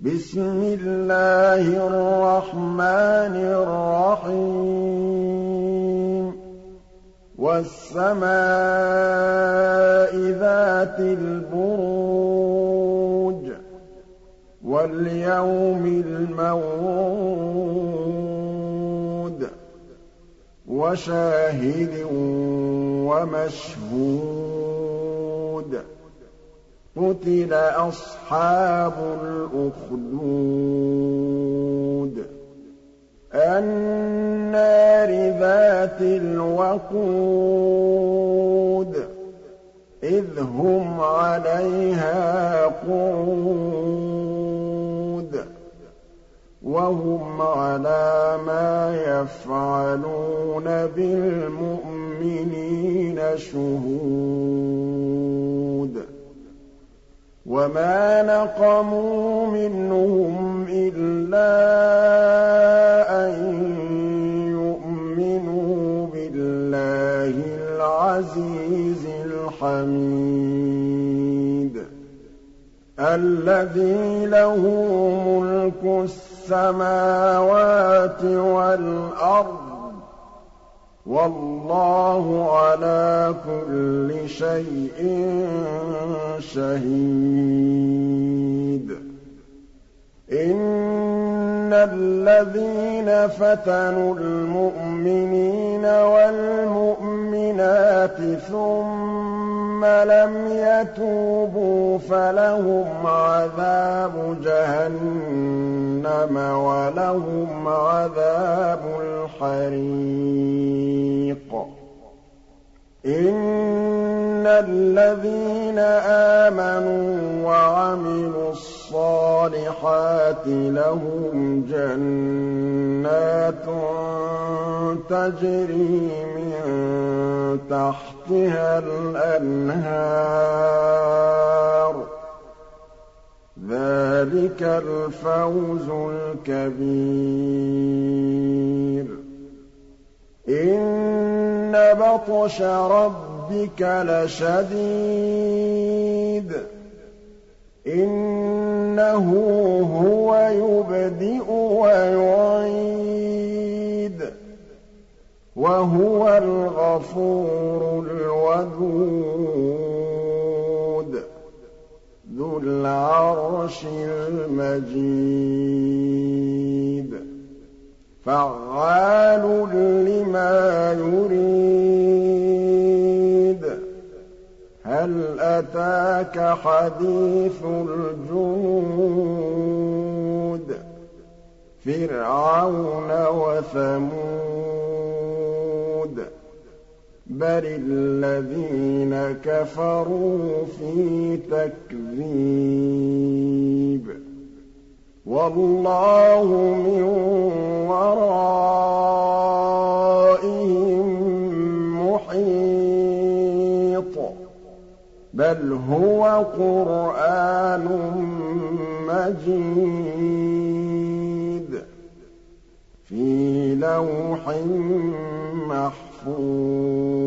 بِسْمِ اللَّهِ الرَّحْمَٰنِ الرَّحِيمِ. وَالسَّمَاءِ ذَاتِ الْبُرُوجِ وَالْيَوْمِ الْمَوْعُودِ. وَشَاهِدٍ وَمَشْهُودٍ. قُتِلَ أَصْحَابُ الْأُخْدُودِ النَّارِ ذَاتِ الْوَقُودِ إِذْ هُمْ عَلَيْهَا قُعُودٌ وَهُمْ عَلَىٰ مَا يَفْعَلُونَ بِالْمُؤْمِنِينَ شُهُودٌ وَمَا نَقَمُوا مِنْهُمْ إِلَّا أَن يُؤْمِنُوا بِاللَّهِ الْعَزِيزِ الْحَمِيدِ الَّذِي لَهُ مُلْكُ السَّمَاوَاتِ وَالْأَرْضِ وَاللَّهُ عَلَىٰ كُلِّ شَيْءٍ شَهِيدٌ. إِنَّ الَّذِينَ فَتَنُوا الْمُؤْمِنِينَ وَالْمُؤْمِنَاتِ ثُمَّ لَمْ يَتُوبُوا فَلَهُمْ عَذَابُ جَهَنَّمَ وَلَهُمْ عَذَابُ الْحَرِيقِ. إِنَّ الَّذِينَ آمَنُوا وَعَمِلُوا الصَّالِحَاتِ لَهُمْ جَنَّاتٌ تَجْرِي مِن تَحْتِهَا الْأَنْهَارُ ۚ ذَٰلِكَ الْفَوْزُ الْكَبِيرُ. إِنَّ بَطْشَ رَبِّكَ لَشَدِيدٌ. إِنَّهُ هُوَ يُبْدِئُ وَيُعِيدُ. وَهُوَ الْغَفُورُ الْوَدُودُ. ذُو الْعَرْشِ الْمَجِيدُ. فَعَّالٌ لِّمَا يُرِيدُ. هَلْ أَتَاكَ حَدِيثُ الْجُنُودِ؟ فِرْعَوْنَ وَثَمُودَ. بَلِ الَّذِينَ كَفَرُوا فِي تَكْذِيبٍ. وَاللَّهُ مِن وَرَائِهِم مُّحِيطٌ. بَلْ هُوَ قُرْآنٌ مَّجِيدٌ فِي لَوْحٍ مَّحْفُوظٍ.